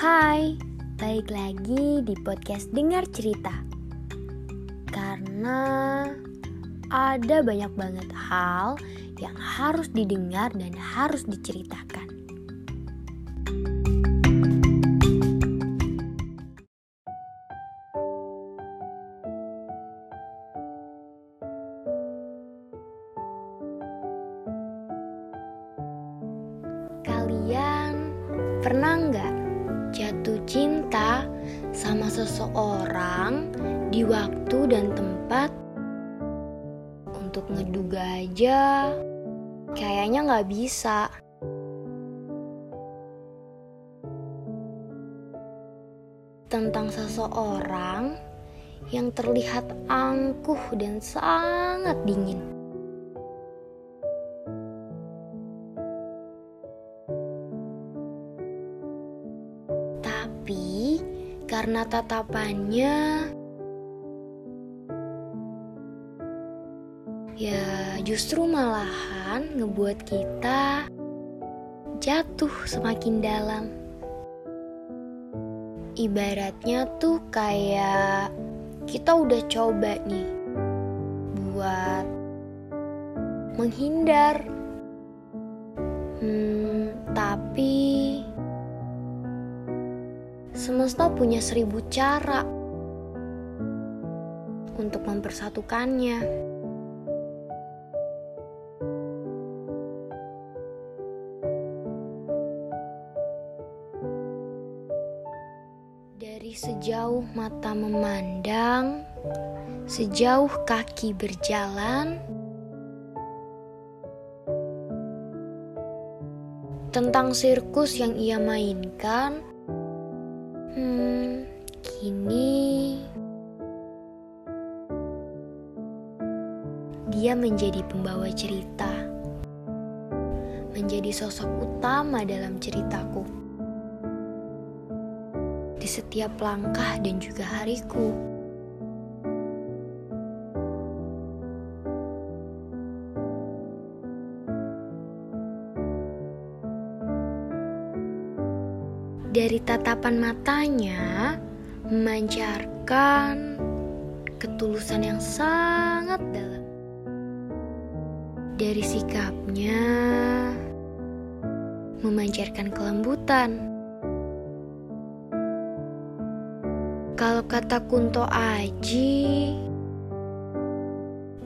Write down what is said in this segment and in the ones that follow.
Hai, balik lagi di podcast Dengar Cerita. Karena ada banyak banget hal yang harus didengar dan harus diceritakan. Kalian pernah nggak jatuh cinta sama seseorang di waktu dan tempat untuk ngeduga aja kayaknya nggak bisa tentang seseorang yang terlihat angkuh dan sangat dingin. Tapi karena tatapannya ya justru malahan ngebuat kita jatuh semakin dalam. Ibaratnya tuh kayak kita udah coba nih buat menghindar. Hmm, tapi semesta punya seribu cara untuk mempersatukannya. Dari sejauh mata memandang, sejauh kaki berjalan, tentang sirkus yang ia mainkan, hmm, kini dia menjadi pembawa cerita, menjadi sosok utama dalam ceritaku di setiap langkah dan juga hariku. Dari tatapan matanya memancarkan ketulusan yang sangat dalam. Dari sikapnya memancarkan kelembutan. Kalau kata Kunto Aji,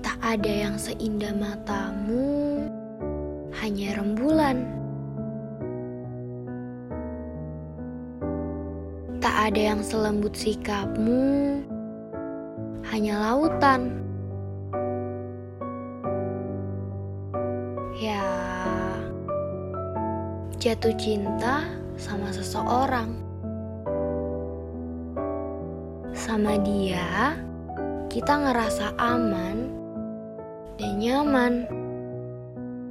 tak ada yang seindah matamu, hanya rembulan. Tak ada yang selembut sikapmu, hanya lautan. Ya, jatuh cinta sama seseorang sama dia, kita ngerasa aman dan nyaman.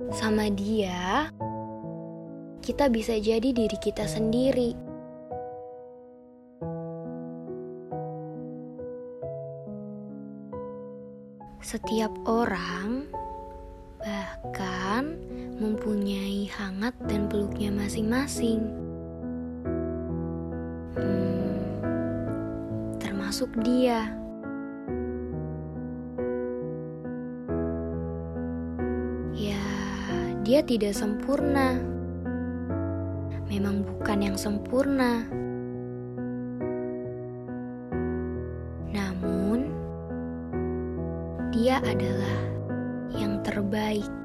Sama dia, kita bisa jadi diri kita sendiri. Setiap orang bahkan mempunyai hangat dan peluknya masing-masing. Hmm, termasuk dia. Ya, dia tidak sempurna. Memang bukan yang sempurna. Adalah yang terbaik.